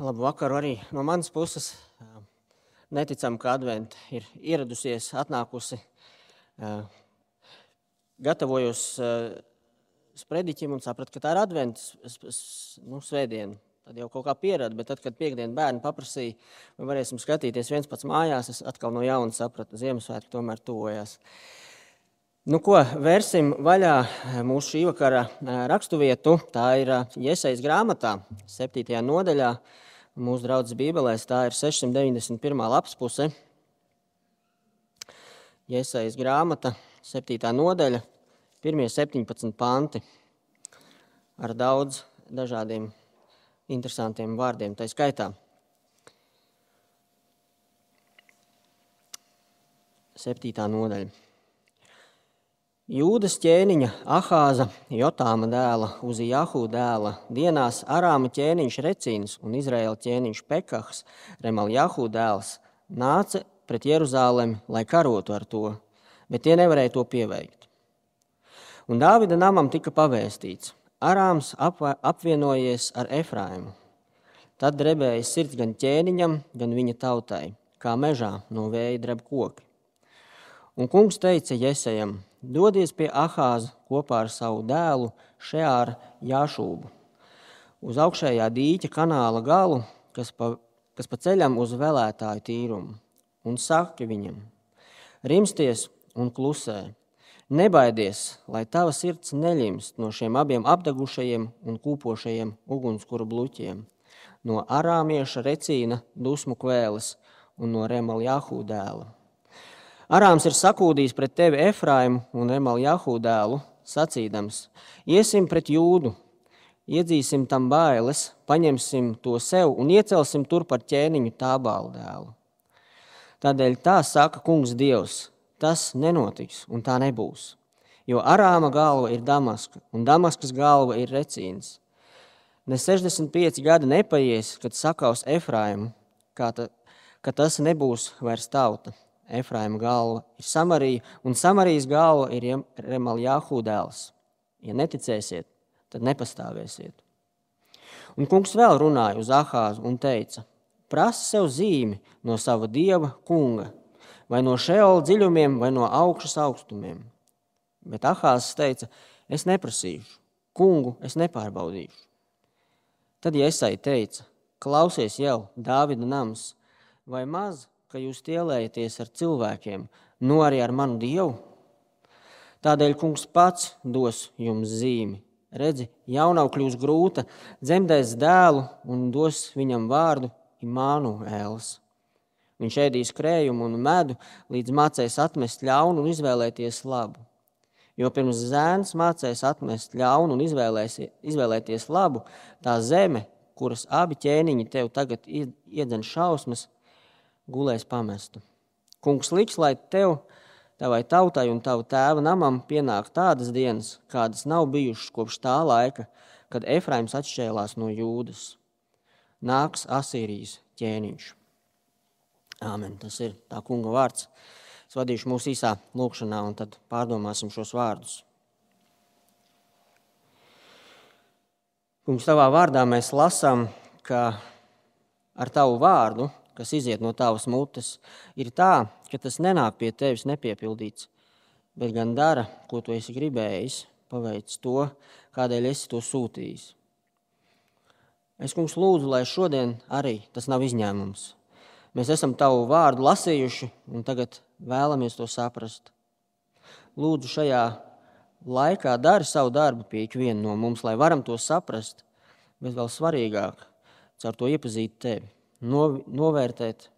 Labu vakaru arī no manas puses. Neticam, ka adventa ir ieradusies, atnākusi. Gatavojos sprediķim un sapratu, ka tā ir adventa nu, svētdiena. Tad jau kaut kā pieradu, bet tad, kad piekdienu bērni paprasīja, vai varēsim skatīties viens pats mājās, es atkal no jauna sapratu, ka Ziemassvētki tomēr tuvojās. Nu, ko vērsim vaļā mūsu šī vakara raksturvietu? Tā ir Iesaistas grāmatā, 7. nodaļā. Mūsu draudzes Bībelēs tā ir 691. lapas puse. Iesaistas grāmata, 7. nodaļa, 1. 17 panti ar daudz dažādiem interesantiem vārdiem, tā skaitā. Septītā nodaļa. Jūdas ķēniņa, Ahāza, Jotāma dēla, Uzijahu dēla, dienās Arāma ķēniņš Recīns un Izraēla ķēniņš Pekahs, Remaljahu dēls, nāca pret Jeruzālemi, lai karotu ar to, bet tie nevarēja to pieveikt. Un Dāvida namam tika pavēstīts, Arāms apvienojies ar Efraimu. Tad drebēja sirds gan ķēniņam, gan viņa tautai, kā mežā no vēja dreb koki. Un kungs teica Jēzējam: Dodies pie Ahāza kopā ar savu dēlu Šeāru Jāšūbu uz augšējā dīķa kanāla galu, kas pa, kas pa ceļam uz vēlētāju tīrumu, un saki viņam: Rimsties un klusē! Nebaidies, lai tava sirds neļimst no šiem abiem apdegušajiem un kūpošajiem ugunskura bluķiem, no arāmieša recīna dusmu kvēles un no Remaljahu dēla. Arāms ir sakūdījis pret tevi Efraimu un Remaljahu dēlu, sacīdams: Iesim pret jūdu, iedzīsim tam bailes, paņemsim to sev un iecelsim tur par ķēniņu tā bālu dēlu. Tādēļ tā saka kungs Dievs tas nenotiks un tā nebūs. Jo Arāma galva ir Damaska, un Damaskas galva ir Recīns. Ne 65 gadi nepaies, kad sakaus Efraimu, ta, ka tas nebūs vairs tauta. Efraima galva ir Samarija, un Samarijas galva ir Remaljahu dēls. Ja neticēsiet, tad nepastāvēsiet. Un kungs vēl runāja uz Ahāzu un teica: Prasa sev zīmi no sava dieva kunga, vai no šeola dziļumiem, vai no augšas augstumiem. Bet Ahāzs teica, es neprasīšu, kungu es nepārbaudīšu. Tad Iesai teica, klausies jau, Dāvida nams, vai maz, ka jūs tielējaties ar cilvēkiem, nu arī ar manu dievu? Tādēļ kungs pats dos jums zīmi. Redzi, jaunau kļūs grūta, dzemdēs dēlu un dos viņam vārdu Imānuēls. Viņš ēdīs krējumu un medu, līdz mācēs atmest ļaunu un izvēlēties labu. Jo pirms zēns mācēs atmest ļaunu un izvēlēties labu, tā zeme, kuras abi ķēniņi tev tagad iedzen šausmas, gulēs pamestu. Kungs liks, lai tev, tavai tautai un tavu tēva namam pienāk tādas dienas, kādas nav bijušas kopš tā laika, kad Efraims atšķēlās no jūdas. Nāks Asīrijas ķēniņš. Āmen. Tas ir tā kunga vārds. Es vadīšu mūsu īsā lūkšanā, un tad pārdomāsim šos vārdus. Kungs, tavā vārdā mēs lasām, ka ar tavu vārdu, kas iziet no tavas mutes, ir tā, ka tas nenāk pie tevis nepiepildīts, bet gan dara, ko tu esi gribējis, paveic to, kādēļ esi to sūtījis. Es, kungs, lūdzu, lai šodien arī tas nav izņēmums Mēs esam tavu vārdu lasījuši un tagad vēlamies to saprast. Lūdzu, šajā laikā dari savu darbu pie ikviena no mums, lai varam to saprast, bet vēl svarīgāk, caur to iepazīt tevi, novērtēt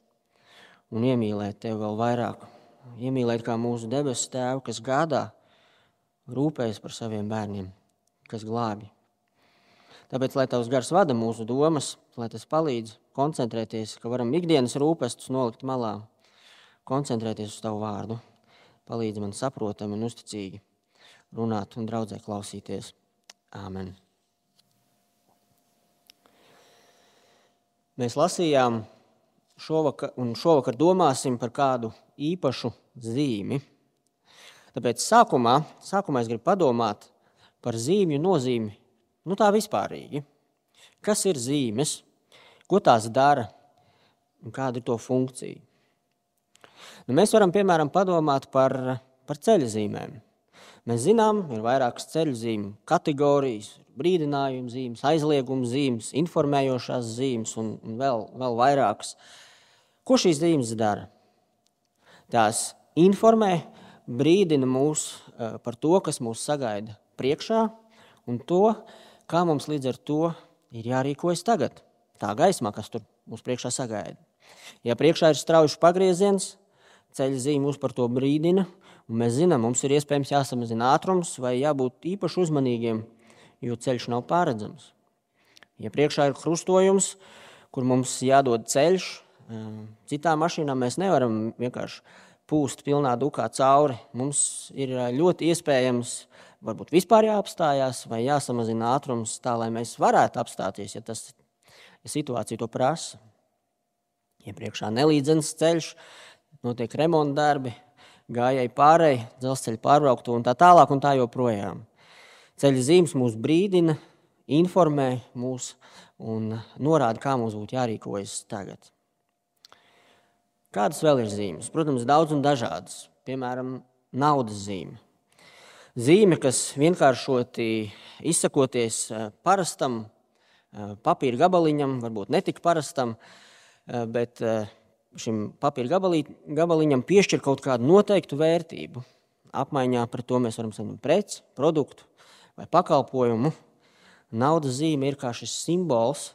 un iemīlēt tevi vēl vairāk. Iemīlēt kā mūsu debesu tēvu, kas gādā, rūpējas par saviem bērniem, kas glābi. Tāpēc, lai tavs gars vada mūsu domas, lai tas palīdz koncentrēties, ka varam ikdienas rūpestus nolikt malā, koncentrēties uz tavu vārdu. Palīdz man saprotami un uzticīgi runāt un draudzē klausīties. Āmen. Mēs lasījām šovakar, un šovakar domāsim par kādu īpašu zīmi. Tāpēc sākumā, sākumā es gribu padomāt par zīmju nozīmi, nu tā vispārīgi. Kas ir zīmes? Ko tās dara un kāda ir to funkcija? Nu, mēs varam piemēram padomāt par, par ceļzīmēm. Mēs zinām, ir vairākas ceļzīmju kategorijas, brīdinājumu zīmes, aizliegumu zīmes, informējošās zīmes un, un vēl, vēl vairākas. Ko šīs zīmes dara? Tās informē, brīdina mūs eh, par to, kas mūs sagaida priekšā, un to, kā mums līdz ar to ir jārīkojas tagad, tā gaismā, kas tur mums priekšā sagaida. Ja priekšā ir strauji pagrieziens, ceļa zīme mūs par to brīdina, un mēs zinām, mums ir iespējams jāsamazina ātrums vai jābūt īpaši uzmanīgiem, jo ceļš nav pārredzams. Ja priekšā ir krustojums, kur mums jādod ceļš, eh, citām mašīnām mēs nevaram vienkārši pūst pilnā dukā cauri. Mums ir eh, ļoti iespējams, varbūt vispār jāapstājās vai jāsamazina ātrums tā, lai mēs varētu apstāties, ja, tas, ja situācija to prasa. Ja priekšā nelīdzens ceļš, notiek remonta darbi, gājēji pārēji, dzelzceļa pārbrauktu un tā tālāk un tā joprojām. Ceļa zīmes mūs brīdina, informē mūs un norāda, kā mums būtu jārīkojas tagad. Kādas vēl ir zīmes? Protams, daudz un dažādas. Piemēram, naudas zīme. Zīme, kas vienkāršoti izsakoties eh, parastam eh, papīra gabaliņam, varbūt netik parastam, eh, bet šim papīra gabaliņam piešķir kaut kādu noteiktu vērtību. Apmaiņā pret to mēs varam saņemt preci, produktu vai pakalpojumu. Naudas zīme ir kā šis simbols,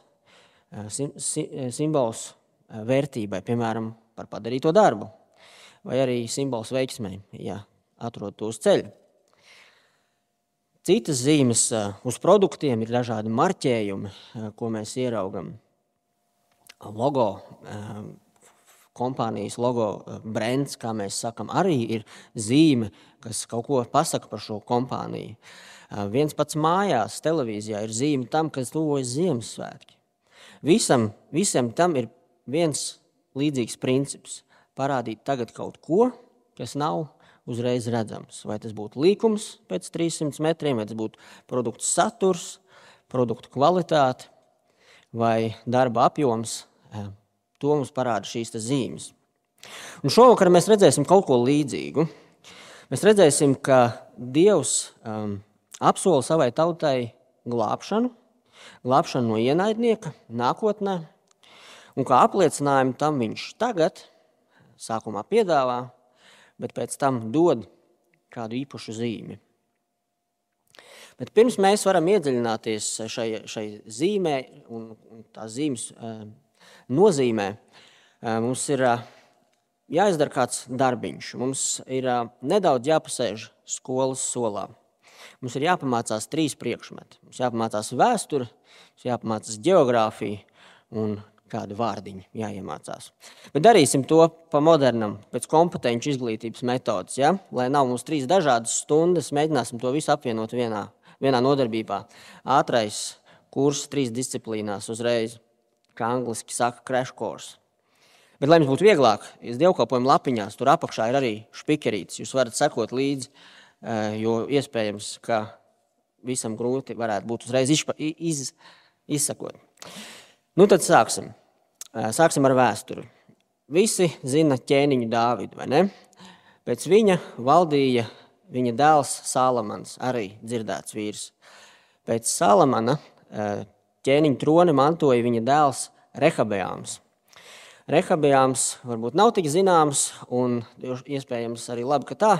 sim, simbols vērtībai, piemēram, par padarīto darbu, vai arī simbols veiksmēm, ja atrod to uz ceļa. Citas zīmes uz produktiem ir dažādi marķējumi, ko mēs ieraugam. Logo, kompānijas logo, brands, kā mēs sakam, arī ir zīme, kas kaut ko pasaka par šo kompāniju. Viens pats mājās, televīzijā ir zīme tam, kas tuvojas Ziemassvētki. Visam, visam tam ir viens līdzīgs princips - parādīt tagad kaut ko, kas nav uzreiz redzams. Vai tas būtu līkums pēc 300 metriem, vai tas būtu produktu saturs, produktu kvalitāte vai darba apjoms. To mums parāda šīs zīmes. Un šovakar mēs redzēsim kaut ko līdzīgu. Mēs redzēsim, ka Dievs um, apsola savai tautai glābšanu, glābšanu no ienaidnieka nākotnē, Un kā apliecinājumu tam viņš tagad sākumā piedāvā, bet pēc tam dod kādu īpašu zīmi. Bet pirms mēs varam iedziļināties šai, šai zīmē un, un tā zīmes uh, nozīmē, uh, mums ir uh, jāizdara kāds darbiņš. Mums ir nedaudz jāpasēž skolas solā. Mums ir jāpamācās trīs priekšmeti. Mums jāpamācās vēsture, mums jāpamācās geogrāfija un kādu vārdiņu jāiemācās. Bet darīsim to pa modernam, pēc kompetenci izglītības metodas. Ja? Lai nav mums trīs dažādas stundas, mēģināsim to visu apvienot vienā, vienā nodarbībā. Ātrais kurs trīs disciplīnās uzreiz, kā angliski saka, crash course. Bet, lai jums būtu vieglāk, es dievkalpojumu lapiņās, tur apakšā ir arī špikerītis. Jūs varat sekot līdzi, jo iespējams, ka visam grūti varētu būt uzreiz izpa, iz, izsakot. Nu, tad sāksim. Sāksim ar vēsturi. Visi zina ķēniņu Dāvidu, vai ne? Pēc viņa valdīja viņa dēls Salamans, arī dzirdēts vīrs. Pēc Salamana ķēniņa troni mantoja viņa dēls Rehabējāms. Rehabējāms varbūt nav tik zināms, un iespējams arī labi, ka tā,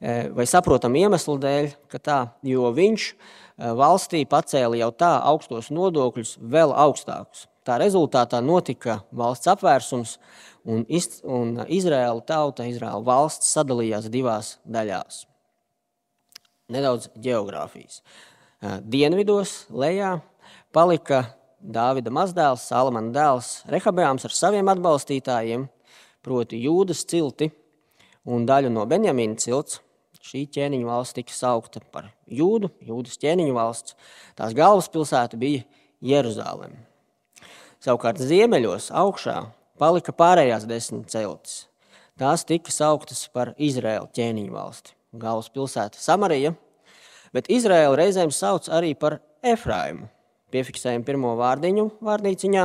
vai saprotam iemeslu dēļ, ka tā, jo viņš Eh, valstī pacēla jau tā augstos nodokļus vēl augstākus. Tā rezultātā notika valsts apvērsums, un, un Izraēla tauta, Izraēla valsts sadalījās divās daļās. Nedaudz geogrāfijas. Eh, dienvidos, lejā, palika Dāvida mazdēls, Salamana dēls Rehabējāms ar saviem atbalstītājiem, proti jūdas cilti un daļu no Benjamīna cilts, šī ķēniņa valsts tika saukta par Jūdu, Jūdas ķēniņu valsts. Tās galvaspilsēta bija Jeruzaleme. Savukārt ziemeļos augšā palika pārējās desmit celtis. Tās tika sauktas par Izraēlu ķēniņu valsti. Galvaspilsēta Samarija, bet Izraēlu reizēm sauc arī par Efraimu. Piefiksējam pirmo vārdiņu vārnīciņā.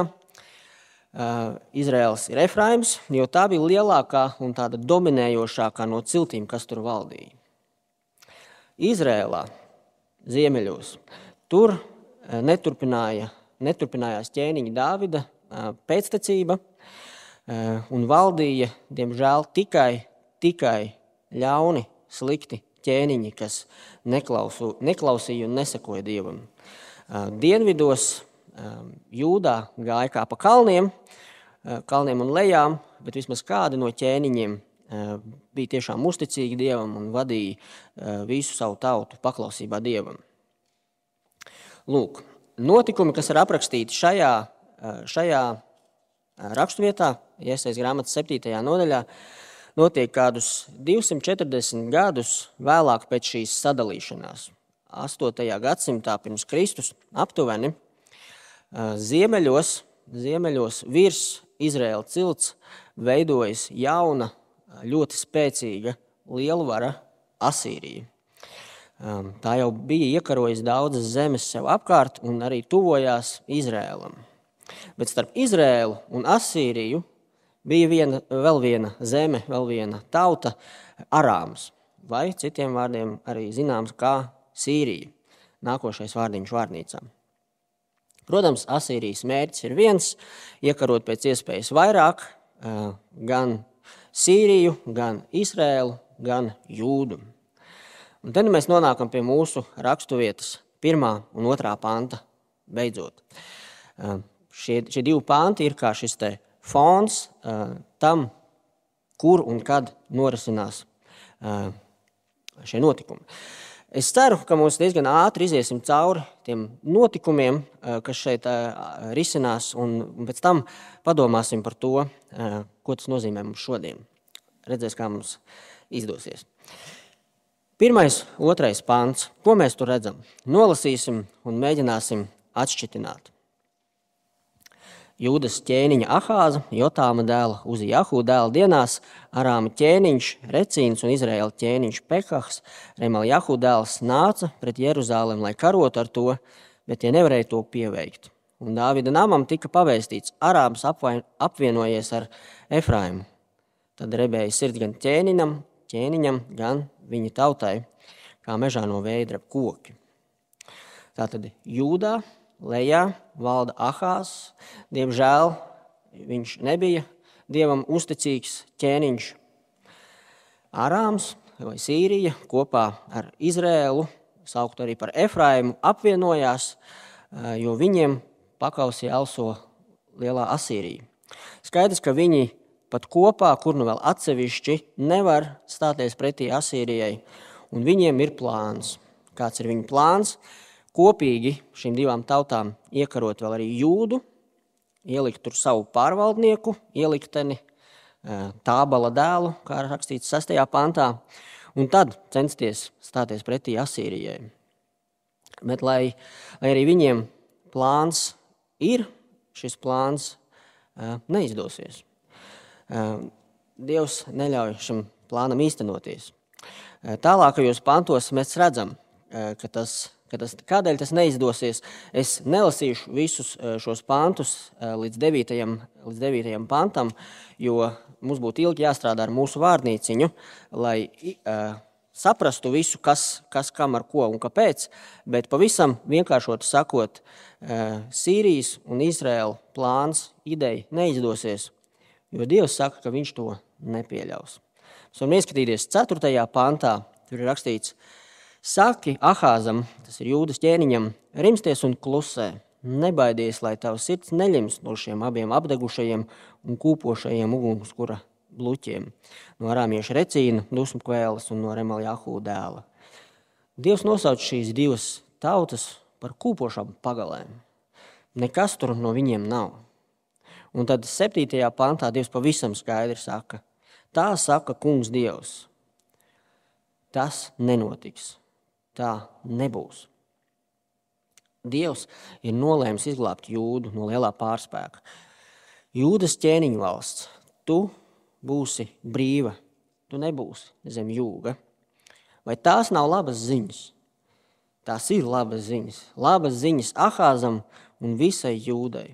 Izraels ir Efraims, jo tā bija lielākā un tāda dominējošākā no ciltīm, kas tur valdīja. Izrēlā, ziemeļos, tur neturpināja, neturpinājās ķēniņa Dāvida pēctecība un valdīja, diemžēl, tikai, tikai ļauni, slikti ķēniņi, kas neklausu, neklausīja un nesakoja Dievam. Dienvidos jūdā gāja kā pa kalniem, kalniem un lejām, bet vismaz kādi no ķēniņiem bija tiešām uzticīgi Dievam un vadīja visu savu tautu paklausībā Dievam. Lūk, notikumi, kas ir aprakstīti šajā, šajā raksturvietā, iesaistās grāmatas 7. nodaļā, notiek kādus 240 gadus vēlāk pēc šīs sadalīšanās. 8. gadsimtā pirms Kristus aptuveni ziemeļos, ziemeļos virs Izraēla cilts veidojas jauna, ļoti spēcīga lielvara Asīrija. Tā jau bija iekarojusi daudzas zemes sev apkārt un arī tuvojās Izrēlam. Bet starp Izrēlu un Asīriju bija viena, vēl viena zeme, vēl viena tauta, Arāms, vai citiem vārdiem arī zināms kā Sīrija. Nākošais vārdiņš vārnīcām. Protams, Asīrijas mērķis ir viens - iekarot pēc iespējas vairāk gan Sīriju, gan Izrēlu, gan Jūdu. Un tad mēs nonākam pie mūsu raksturvietas, pirmā un otrā panta. Beidzot, šie, šie divi panti ir kā šis fons tam, kur un kad norisinās šie notikumi. Es ceru, ka mēs diezgan ātri iziesim cauri tiem notikumiem, kas šeit risinās, un pēc tam padomāsim par to, ko tas nozīmē mums šodien. Redzēs, kā mums izdosies. Pirmais, otrais pāns. Ko mēs tur redzam? Nolasīsim un mēģināsim atšķitināt. Jūdas ķēniņa Ahāza, Jotāma dēla, Uzijahu dēla dienās, Arāma ķēniņš Recīns un Izraēla ķēniņš Pekahs, Remaljahu dēls nāca pret Jeruzālem, lai karotu ar to, bet tie nevarēja to pieveikt. Un Dāvida namam tika pavēstīts, Arāms apvienojies ar Efraimu. Tad rebēja sirds gan ķēniņam, ķēniņam, gan viņa tautai, kā mežā no veidra koki. Tātad Jūdā lejā valda Ahās. Diemžēl viņš nebija dievam uzticīgs ķēniņš. Arāms vai Sīrija kopā ar Izrēlu, saukt arī par Efraimu, apvienojās, jo viņiem pakausī also lielā Asīrija. Skaidrs, ka viņi pat kopā, kur nu vēl atsevišķi, nevar stāties pretī Asīrijai, un viņiem ir plāns. Kāds ir viņu plāns? kopīgi šīm divām tautām iekarot vēl arī jūdu, ielikt tur savu pārvaldnieku, ielikteni tābala dēlu, kā rakstīts 6. pantā, un tad censties stāties pretī Asīrijai. Bet lai, lai arī viņiem plāns ir, šis plāns neizdosies. Dievs neļauj šim plānam īstenoties. Tālākajos pantos mēs redzam, ka tas ka tas, kādēļ tas neizdosies. Es nelasīšu visus šos pantus līdz 9. Līdz 9. pantam, jo mums būtu ilgi jāstrādā ar mūsu vārnīciņu, lai uh, saprastu visu, kas, kas kam ar ko un kāpēc. Bet pavisam vienkāršot sakot, uh, Sīrijas un Izraēla plāns, ideja neizdosies, jo Dievs saka, ka viņš to nepieļaus. Mēs varam ieskatīties 4. pantā, tur ir rakstīts, Saki Ahāzam, tas ir jūdas ķēniņam, rimsties un klusē. Nebaidies, lai tavs sirds neļems no šiem abiem apdegušajiem un kūpošajiem ugunskura bluķiem, no arāmieša recīna, dusmu kvēles un no Remaljahu dēla. Dievs nosauc šīs divas tautas par kūpošām pagalēm. Nekas tur no viņiem nav. Un tad 7. pantā Dievs pavisam skaidri saka, tā saka kungs Dievs. Tas nenotiks tā nebūs. Dievs ir nolēmis izglābt jūdu no lielā pārspēka. Jūdas ķēniņa valsts, tu būsi brīva, tu nebūsi zem jūga. Vai tās nav labas ziņas? Tās ir labas ziņas. Labas ziņas Ahāzam un visai jūdai.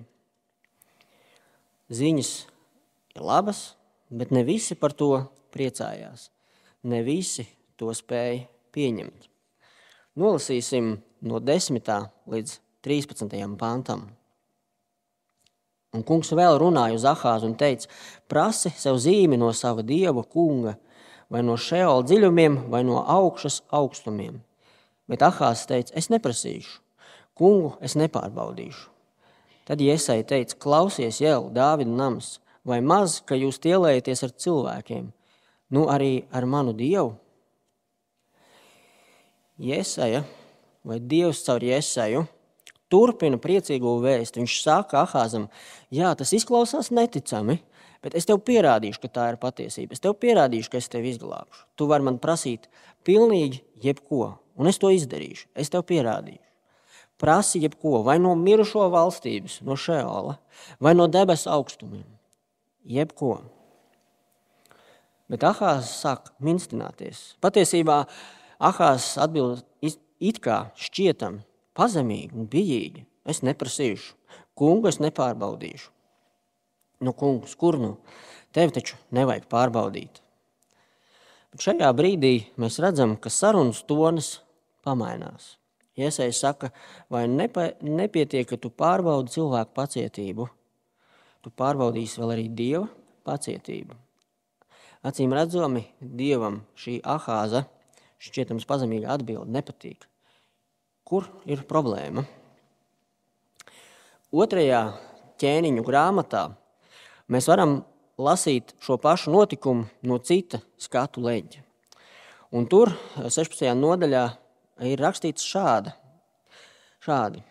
Ziņas ir labas, bet ne visi par to priecājās. Ne visi to spēja pieņemt. Nolasīsim no 10. līdz 13. pantam. Un kungs vēl runāja uz Ahāzu un teica: Prasi sev zīmi no sava dieva kunga, vai no šeola dziļumiem, vai no augšas augstumiem. Bet Ahāzs teica: Es neprasīšu, kungu es nepārbaudīšu. Tad Iesai teica: Klausies, jau Dāvida nams, vai maz, ka jūs tielējaties ar cilvēkiem, nu arī ar manu dievu? Iesaja vai Dievs caur Iesaju turpina priecīgo vēstu. Viņš saka Ahāzam, jā, tas izklausās neticami, bet es tev pierādīšu, ka tā ir patiesība. Es tev pierādīšu, ka es tevi izglābšu. Tu vari man prasīt pilnīgi jebko, un es to izdarīšu. Es tev pierādīšu prasa jebko, vai no mirušo valstības, no šēla, vai no debesu augstumiem. Jebko. Bet Ahāns sāk minstināties. Patiesībā Ahāns atbild it kā šķietam pazemīgi un bijīgi. Es neprasīšu, kungu es nepārbaudīšu. Nu, kungs, kur nu? Tevi taču nevajag pārbaudīt. Bet šajā brīdī mēs redzam, ka sarunas tonis pamainās. Iesai saka, vai nepa, nepietiek, ka tu pārbaudi cilvēku pacietību, tu pārbaudīsi vēl arī Dieva pacietību. Acīm redzami, Dievam šī ahāza, šķietams pazemīga atbilde nepatīk. Kur ir problēma? Otrajā ķēniņu grāmatā mēs varam lasīt šo pašu notikumu no cita skatu leģa. Un tur 16. nodaļā ir rakstīts šāda, šādi.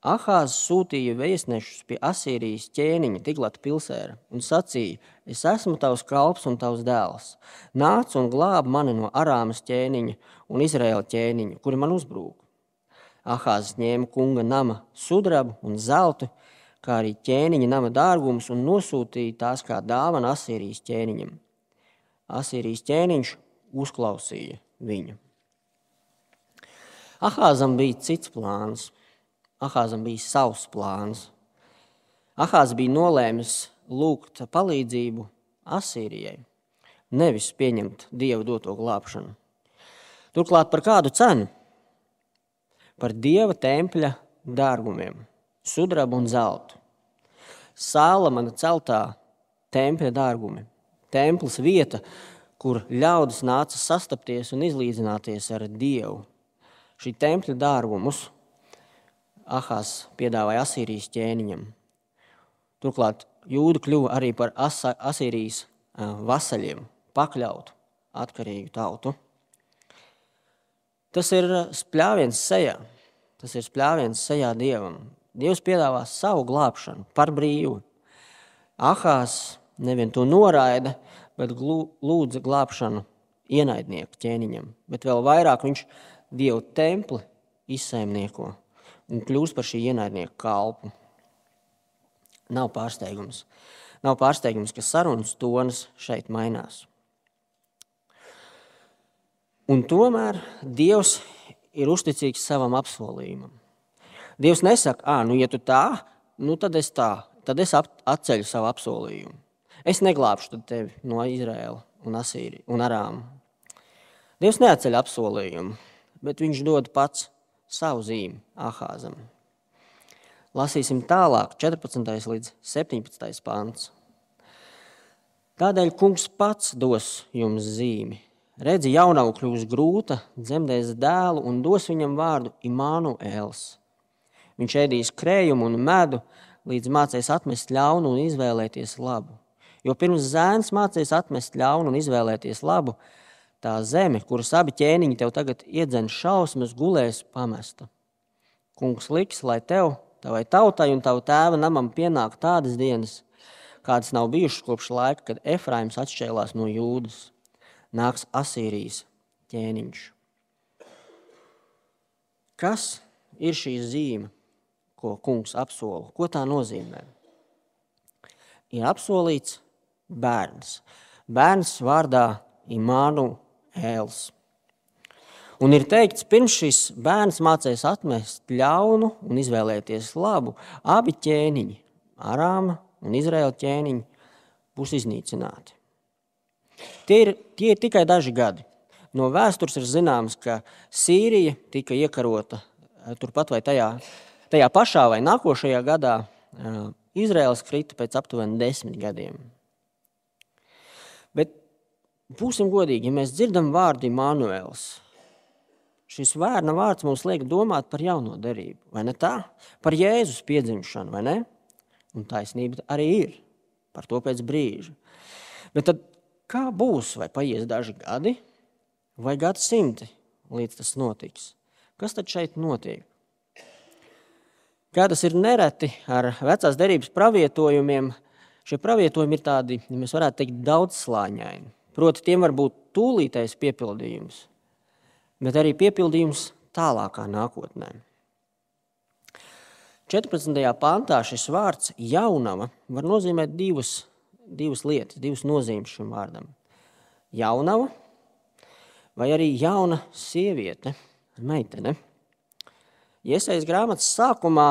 Ahāzs sūtīja vēstnešus pie Asīrijas ķēniņa Tiglata pilsēra un sacīja: Es esmu tavs kalps un tavs dēls. Nāc un glāb mani no Arāmas ķēniņa un Izraēla ķēniņa, kuri man uzbrūk. Ahāzs ņēma kunga nama sudrabu un zeltu, kā arī ķēniņa nama dārgumus un nosūtīja tās kā dāvana Asīrijas ķēniņam. Asīrijas ķēniņš uzklausīja viņu. Ahāzam bija cits plāns. Ahāzam bija savs plāns. Ahāzs bija nolēmis lūgt palīdzību Asīrijai, nevis pieņemt dievu doto glābšanu. Turklāt par kādu cenu? Par dieva tempļa dārgumiem, sudrabu un zeltu. Sāla mana celtā tempļa dārgumi, templis vieta, kur ļaudis nāca sastapties un izlīdzināties ar Dievu šī tempļa dārgumus Ahās piedāvāja Asīrijas ķēniņam. Turklāt jūdi kļuva arī par Asa, Asīrijas vasaļiem, pakļautu, atkarīgu tautu. Tas ir spļāviens sejā. Tas ir spļāviens sejā dievam. Dievs piedāvā savu glābšanu par brīvu. Ahās nevien to noraida, bet lūdza glābšanu ienaidnieku ķēniņam. Bet vēl vairāk viņš Dievu templi izsaimnieko un kļūst par šī ienaidnieka kalpu. Nav pārsteigums. Nav pārsteigums, ka sarunas tonas šeit mainās. Un tomēr Dievs ir uzticīgs savam apsolījumam. Dievs nesaka, ah, nu, ja tu tā, nu, tad es tā, tad es atceļu savu apsolījumu. Es neglābšu tevi no Izraēla un Asīrijas un Arāma. Dievs neatceļ apsolījumu bet viņš dod pats savu zīmi Ahāzam. Lasīsim tālāk, 14. līdz 17. pāns. Tādēļ kungs pats dos jums zīmi. Redzi, jaunavu kļūs grūta, dzemdēs dēlu un dos viņam vārdu Imānuēls. Viņš ēdīs krējumu un medu, līdz mācīs atmest ļaunu un izvēlēties labu. Jo pirms zēns mācīs atmest ļaunu un izvēlēties labu, tā zeme, kuras abi ķēniņi tev tagad iedzen šausmas, gulēs pamesta. Kungs liks, lai tev, tavai tautai un tavu tēva namam pienāk tādas dienas, kādas nav bijušas kopš laika, kad Efraims atšķēlās no jūdas. Nāks Asīrijas ķēniņš. Kas ir šī zīme, ko kungs apsola? Ko tā nozīmē? Ir apsolīts bērns. Bērns vārdā Imānu ēls. Un ir teikts, pirms šis bērns mācīs atmest ļaunu un izvēlēties labu, abi ķēniņi, Arāma un Izraēla ķēniņi būs iznīcināti. Tie ir, tie ir tikai daži gadi. No vēstures ir zināms, ka Sīrija tika iekarota eh, turpat vai tajā, tajā pašā vai nākošajā gadā. Eh, Izraels krita pēc aptuveni desmit gadiem. Būsim godīgi, ja mēs dzirdam vārdu Imānuēls, šis vērna vārds mums liek domāt par jauno derību, vai ne tā? Par Jēzus piedzimšanu, vai ne? Un taisnība arī ir par to pēc brīža. Bet tad kā būs? Vai paies daži gadi vai gadsimti, līdz tas notiks? Kas tad šeit notiek? Kā tas ir nereti ar vecās derības pravietojumiem, šie pravietojumi ir tādi, ja mēs varētu teikt, daudzslāņaini. Proti, tiem var būt tūlītais piepildījums, bet arī piepildījums tālākā nākotnē. 14. pantā šis vārds jaunava var nozīmēt divas, divas lietas, divas nozīmes šim vārdam. Jaunava vai arī jauna sieviete, meitene. Iesaistīts grāmatas sākumā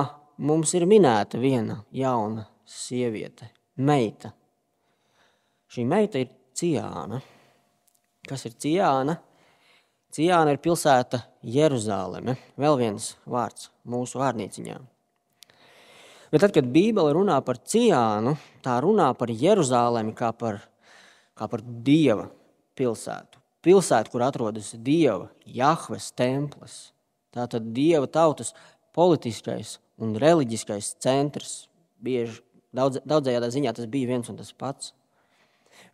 mums ir minēta viena jauna sieviete, meita. Šī meita ir Ciāna. Kas ir Ciāna? Ciāna ir pilsēta Jeruzaleme. Vēl viens vārds mūsu vārnīciņā. Bet tad, kad Bībele runā par Ciānu, tā runā par Jeruzalemi kā par, kā par dieva pilsētu. Pilsētu, kur atrodas dieva, Jahves templis. Tā tad dieva tautas politiskais un reliģiskais centrs. Bieži daudz, daudzējādā ziņā tas bija viens un tas pats.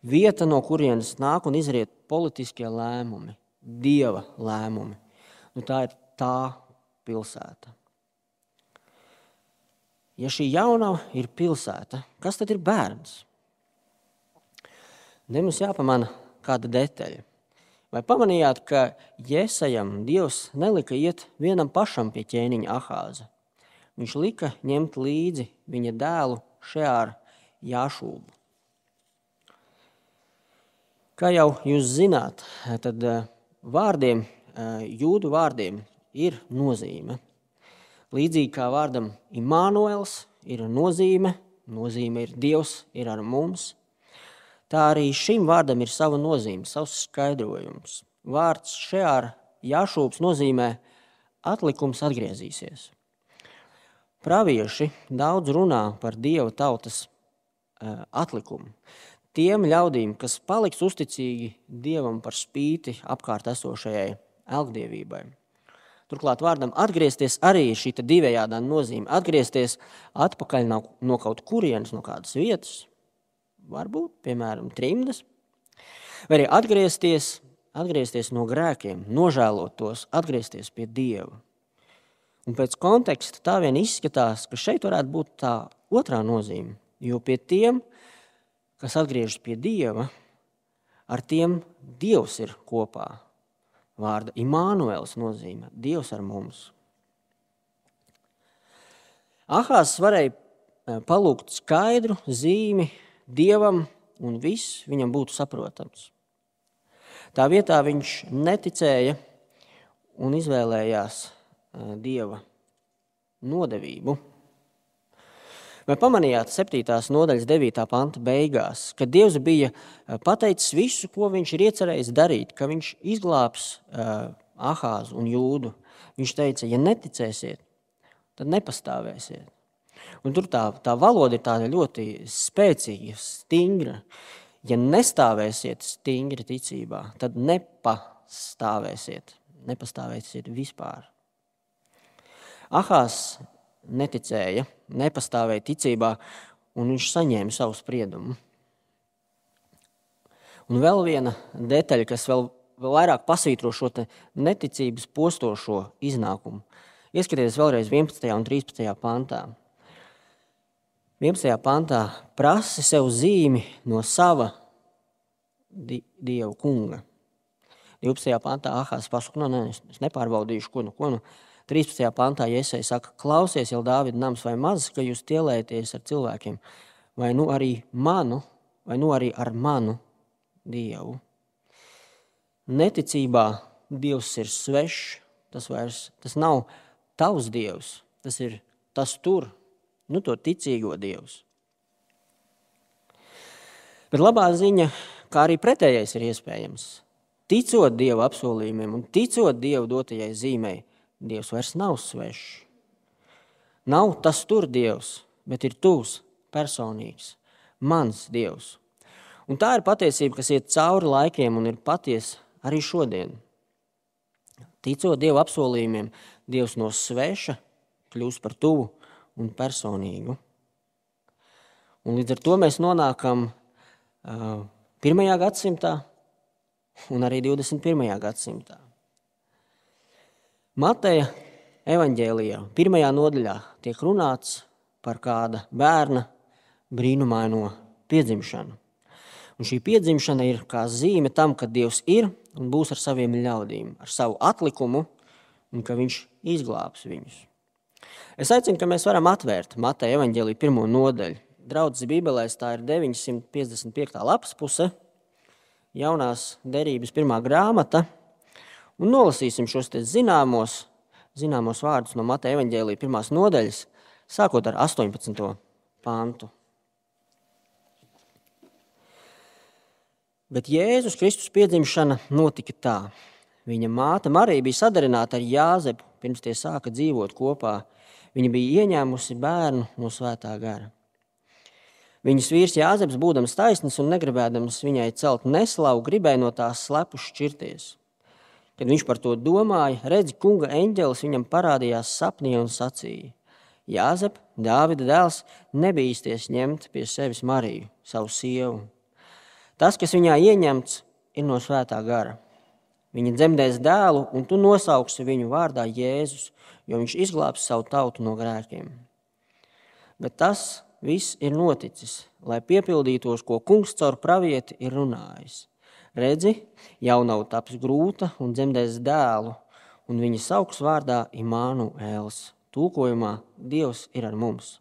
Vieta, no kurienes nāk un izriet politiskie lēmumi, dieva lēmumi. Nu, tā ir tā pilsēta. Ja šī jaunava ir pilsēta, kas tad ir bērns? Ne mums jāpamana kāda detaļa. Vai pamanījāt, ka Jēzajam Dievs nelika iet vienam pašam pie ķēniņa Ahāza? Viņš lika ņemt līdzi viņa dēlu Šeāru Jāšūbu. Kā jau jūs zināt, tad eh, vārdiem, eh, jūdu vārdiem ir nozīme. Līdzīgi kā vārdam Imānuēls ir nozīme, nozīme ir Dievs, ir ar mums, tā arī šim vārdam ir sava nozīme, savs skaidrojums. Vārds šeār jāšūps nozīmē atlikums atgriezīsies. Pravieši daudz runā par Dieva tautas atlikumu. Tiem ļaudīm, kas paliks uzticīgi Dievam par spīti apkārt esošajai elgdievībai. Turklāt vārdam atgriezties arī ir šī divējādā nozīme. Atgriezties atpakaļ no, no kaut kurienes, no kādas vietas, varbūt, piemēram, trimdas, vai arī atgriezties, atgriezties no grēkiem, nožēlot tos, atgriezties pie Dieva. Un pēc konteksta tā vien izskatās, ka šeit varētu būt tā otrā nozīme, jo pie tiem, kas atgriežas pie Dieva, ar tiem Dievs ir kopā vārda Imānuēls nozīmē Dievs ar mums. Ahāzs varēja e, palūgt skaidru zīmi Dievam, un viss viņam būtu saprotams. Tā vietā viņš neticēja un izvēlējās e, Dieva nodevību. Vai pamanījāt 7. nodaļas 9. panta beigās, ka Dievs bija eh, pateicis visu, ko viņš ir iecerējis darīt, ka viņš izglābs uh, Ahāzu un Jūdu. Viņš teica, ja neticēsiet, tad nepastāvēsiet. Un tur tā, tā valoda ir ļoti spēcīga, stingra. Ja nestāvēsiet stingri ticībā, tad nepastāvēsiet, nepastāvēsiet vispār. Ahās neticēja, nepastāvēja ticībā, un viņš saņēma savu spriedumu. Un vēl viena detaļa, kas vēl, vēl vairāk pasvītro šo neticības postošo iznākumu. Ieskatieties vēlreiz 11. un 13. pantā. 11. pantā prasa sev zīmi no sava di dievu kunga. 12. pantā Ahās pasaka, no, nu, ne, es nepārbaudīšu, ko nu, ko nu 13. pantā Iesai saka, klausies jau Dāvida nams vai maz, ka jūs tielēties ar cilvēkiem, vai nu arī manu, vai nu arī ar manu Dievu. Neticībā Dievs ir svešs, tas, vairs, tas nav tavs Dievs, tas ir tas tur, nu to ticīgo Dievs. Bet labā ziņa, kā arī pretējais ir iespējams. Ticot Dieva apsolījumiem un ticot Dieva dotajai zīmei, Dievs vairs nav svešs. Nav tas tur Dievs, bet ir tuvs, personīgs, mans Dievs. Un tā ir patiesība, kas iet cauri laikiem un ir patiesa arī šodien. Ticot Dieva apsolījumiem, Dievs no sveša kļūst par tuvu un personīgu. Un līdz ar to mēs nonākam uh, pirmajā gadsimtā un arī 21. gadsimtā. Mateja evanģēlijā, pirmajā nodaļā, tiek runāts par kāda bērna brīnumaino piedzimšanu. Un šī piedzimšana ir kā zīme tam, ka Dievs ir un būs ar saviem ļaudīm, ar savu atlikumu, un ka Viņš izglābs viņus. Es aicinu, ka mēs varam atvērt Mateja evanģēlīju pirmo nodaļu. Draudzes Bībelēs tā ir 955. lapas puse, jaunās derības pirmā grāmata, un nolasīsim šos zināmos, zināmos vārdus no Mateja evanģēlīja pirmās nodaļas, sākot ar 18. pantu. Bet Jēzus Kristus piedzimšana notika tā. Viņa māte Marija bija sadarināta ar Jāzepu, pirms tie sāka dzīvot kopā. Viņa bija ieņēmusi bērnu no svētā gara. Viņas vīrs Jāzeps, būdams taisns un negribēdams viņai celt neslavu, gribēja no tās slepus šķirties. Kad viņš par to domāja, redzi, kunga eņģelis viņam parādījās sapnī un sacīja: Jāzep, Dāvida dēls, nebīsties ņemt pie sevis Mariju, savu sievu Tas, kas viņā ieņemts, ir no svētā gara. Viņa dzemdēs dēlu, un tu nosauksi viņu vārdā Jēzus, jo viņš izglābs savu tautu no grēkiem. Bet tas viss ir noticis, lai piepildītos, ko kungs caur pravieti ir runājis. Redzi, jaunava taps grūta un dzemdēs dēlu, un viņa sauks vārdā Imānuēls. Tūkojumā Dievs ir ar mums.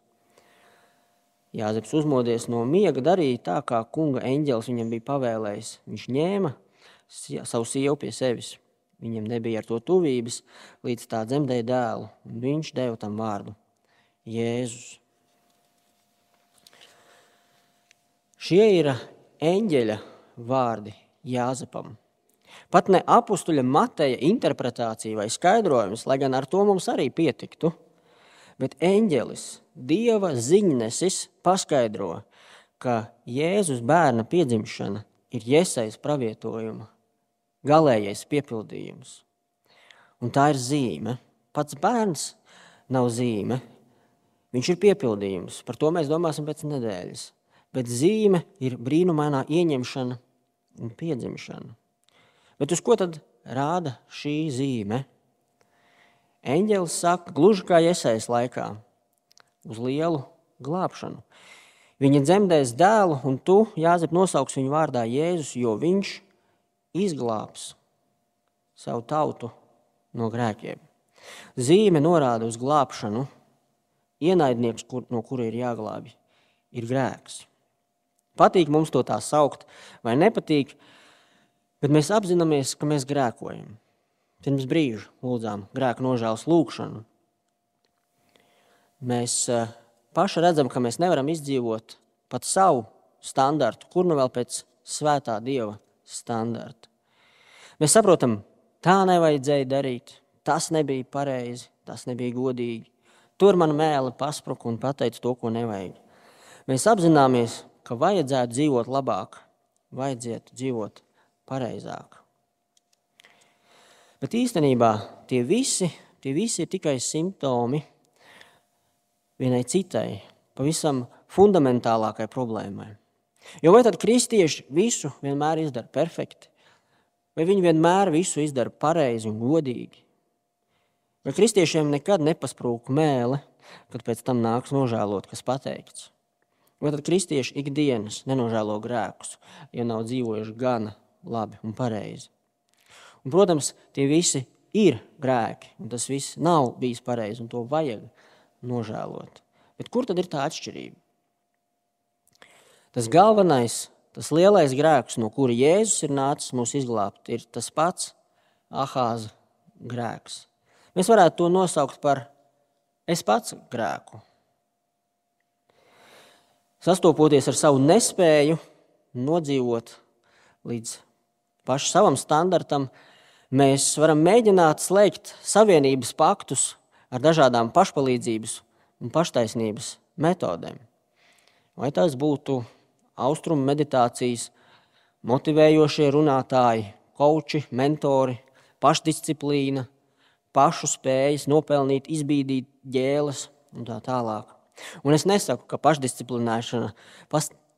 Jāzeps uzmodies no miega, darīja tā, kā kunga eņģelis viņam bija pavēlējis. Viņš ņēma savu sievu pie sevis. Viņam nebija ar to tuvības, līdz tā dzemdēja dēlu, un viņš deva tam vārdu - Jēzus. Šie ir eņģeļa vārdi Jāzepam. Pat ne apstuļa Mateja interpretācija vai skaidrojums, lai gan ar to mums arī pietiktu, bet eņģelis Dieva ziņnesis paskaidro, ka Jēzus bērna piedzimšana ir Jēzus pravietojuma galīgais piepildījums. Un tā ir zīme. Pats bērns nav zīme, viņš ir piepildījums. Par to mēs domāsim pēc nedēļas. Bet zīme ir brīnumainā ieņemšana un piedzimšana. Bet uz ko tad rāda šī zīme? Eņģelis saka, gluži kā iesaistīts laikā, uz lielu glābšanu. Viņa dzemdēs dēlu, un tu, Jāzep, nosauks viņu vārdā Jēzus, jo viņš izglābs savu tautu no grēkiem. Zīme norāda uz glābšanu. Ienaidnieks, kur, no kura ir jāglābj, ir grēks. Patīk mums to tā saukt, vai nepatīk, bet mēs apzināmies, ka mēs grēkojam. Pirms brīža lūdzām grēku nožēlas lūgšanu, mēs eh, paši redzam, ka mēs nevaram izdzīvot pat savu standartu, kur nu vēl pēc svētā Dieva standarta. Mēs saprotam, tā nevajadzēja darīt, tas nebija pareizi, tas nebija godīgi. Tur man mēlē paspruka un pateica to, ko nevajag. Mēs apzināmies, ka vajadzētu dzīvot labāk, vajadzētu dzīvot pareizāk. Bet īstenībā tie visi, tie visi ir tikai simptomi vienai citai, pavisam fundamentālākai problēmai. Jo vai tad kristieši visu vienmēr izdara perfekti, vai viņi vienmēr visu izdara pareizi un godīgi? Vai kristiešiem nekad nepasprūk mēle, kad pēc tam nāks nožēlot, kas pateikts? Vai tad kristieši ikdienas nenožēlo grēkus, ja nav dzīvojuši gana labi un pareizi? Un, protams, tie visi ir grēki, un tas viss nav bijis pareizi, un to vajag nožēlot. Bet kur tad ir tā atšķirība? Tas galvenais, tas lielais grēks, no kura Jēzus ir nācis mūs izglābt, ir tas pats ahāza grēks. Mēs varētu to nosaukt par es pats grēku. Sastopoties ar savu nespēju nodzīvot līdz pašam savam standartam, mēs varam mēģināt slēgt savienības paktus ar dažādām pašpalīdzības un paštaisnības metodēm. Vai tas būtu austrumu meditācijas, motivējošie runātāji, koči, mentori, pašdisciplīna, pašu spējas nopelnīt, izbīdīt ģēles un tā tālāk. Un es nesaku, ka pašdisciplinēšana,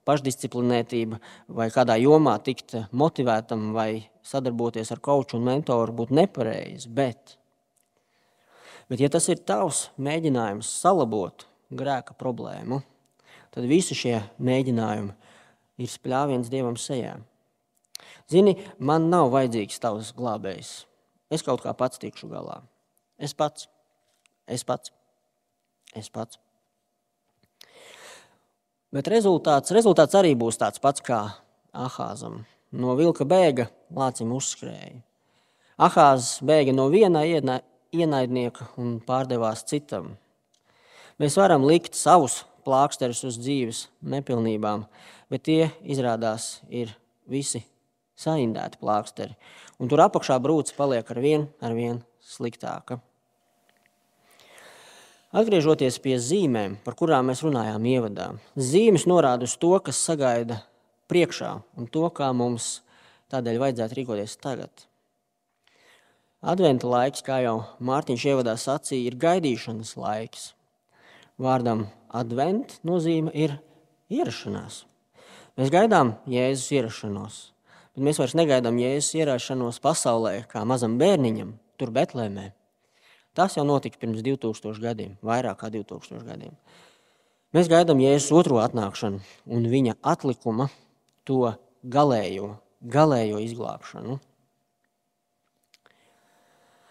pašdisciplinētība vai kādā jomā tikt motivētam vai sadarboties ar koču un mentoru būtu nepareizi, bet, bet ja tas ir tavs mēģinājums salabot grēka problēmu, tad visi šie mēģinājumi ir spļāviens Dievam sejā. Zini, man nav vajadzīgs tavs glābējs. Es kaut kā pats tikšu galā. Es pats, es pats, es pats. Bet rezultāts, rezultāts arī būs tāds pats kā Ahāzam. No vilka bēga lācim uzskrēja. Ahāzs bēga no viena ienaidnieka un pārdevās citam. Mēs varam likt savus plāksterus uz dzīves nepilnībām, bet tie izrādās ir visi saindēti plāksteri. Un tur apakšā brūce paliek ar vien, ar vien sliktāka. Atgriežoties pie zīmēm, par kurām mēs runājām ievadā, zīmes norāda uz to, kas sagaida priekšā un to, kā mums tādēļ vajadzētu rīkoties tagad. Adventa laiks, kā jau Mārtiņš ievadā sacīja, ir gaidīšanas laiks. Vārdam advent nozīme ir ierašanās. Mēs gaidām Jēzus ierašanos. Bet mēs vairs negaidām Jēzus ierāšanos pasaulē kā mazam bērniņam, tur Betlēmē. Tas jau notika pirms 2000 gadiem, vairāk kā 2000 gadiem. Mēs gaidām Jēzus otro atnākšanu un viņa atlikuma to galējo, galējo izglābšanu.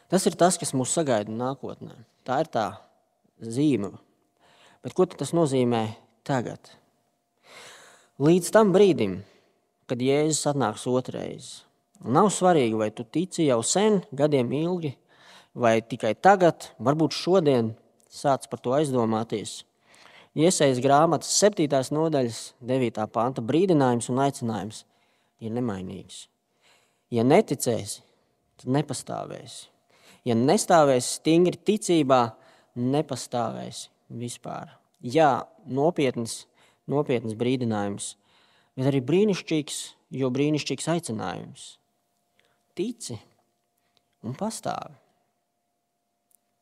Tas ir tas, kas mūs sagaida nākotnē. Tā ir tā zīme. Bet ko tas nozīmē tagad? Līdz tam brīdim, kad Jēzus atnāks otrais. Nav svarīgi, vai tu tici jau sen, gadiem ilgi, vai tikai tagad, varbūt šodien sāc par to aizdomāties. Iesaistīts grāmatas 7. nodaļas 9. panta brīdinājums un aicinājums ir nemainīgs. Ja neticēsi, tad nepastāvēsi. Ja nestāvēsi stingri ticībā, nepastāvēsi vispār. Jā, nopietns, nopietns brīdinājums bet arī brīnišķīgs, jo brīnišķīgs aicinājums. Tici un pastāvi.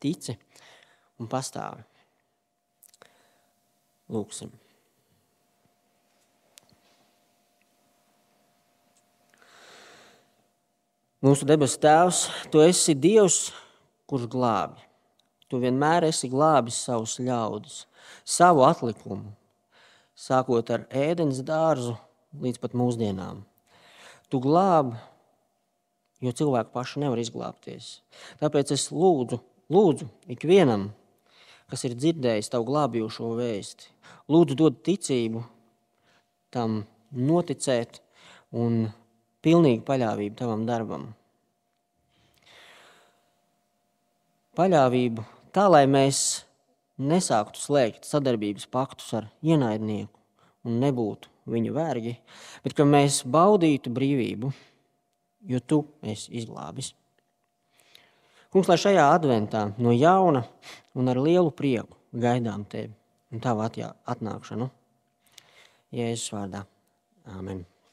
Tici un pastāvi. Lūksim. Mūsu debesu Tēvs, Tu esi Dievs, kurš glābi. Tu vienmēr esi glābis savus ļaudis, savu atlikumu, sākot ar ēdienas dārzu līdz pat mūsdienām. Tu glābi, jo cilvēki paši nevar izglābties. Tāpēc es lūdzu, lūdzu ikvienam, kas ir dzirdējis tavu glābjošo vēsti, lūdzu dod ticību tam noticēt un pilnīgu paļāvību tavam darbam. Paļāvību tā, lai mēs nesāktu slēgt sadarbības paktus ar ienaidnieku un nebūtu viņu vergi, bet ka mēs baudītu brīvību, jo tu esi izglābis. Kungs, lai šajā adventā no jauna un ar lielu prieku gaidām tevi un tavu atnākšanu. Jēzus vārdā. Āmen.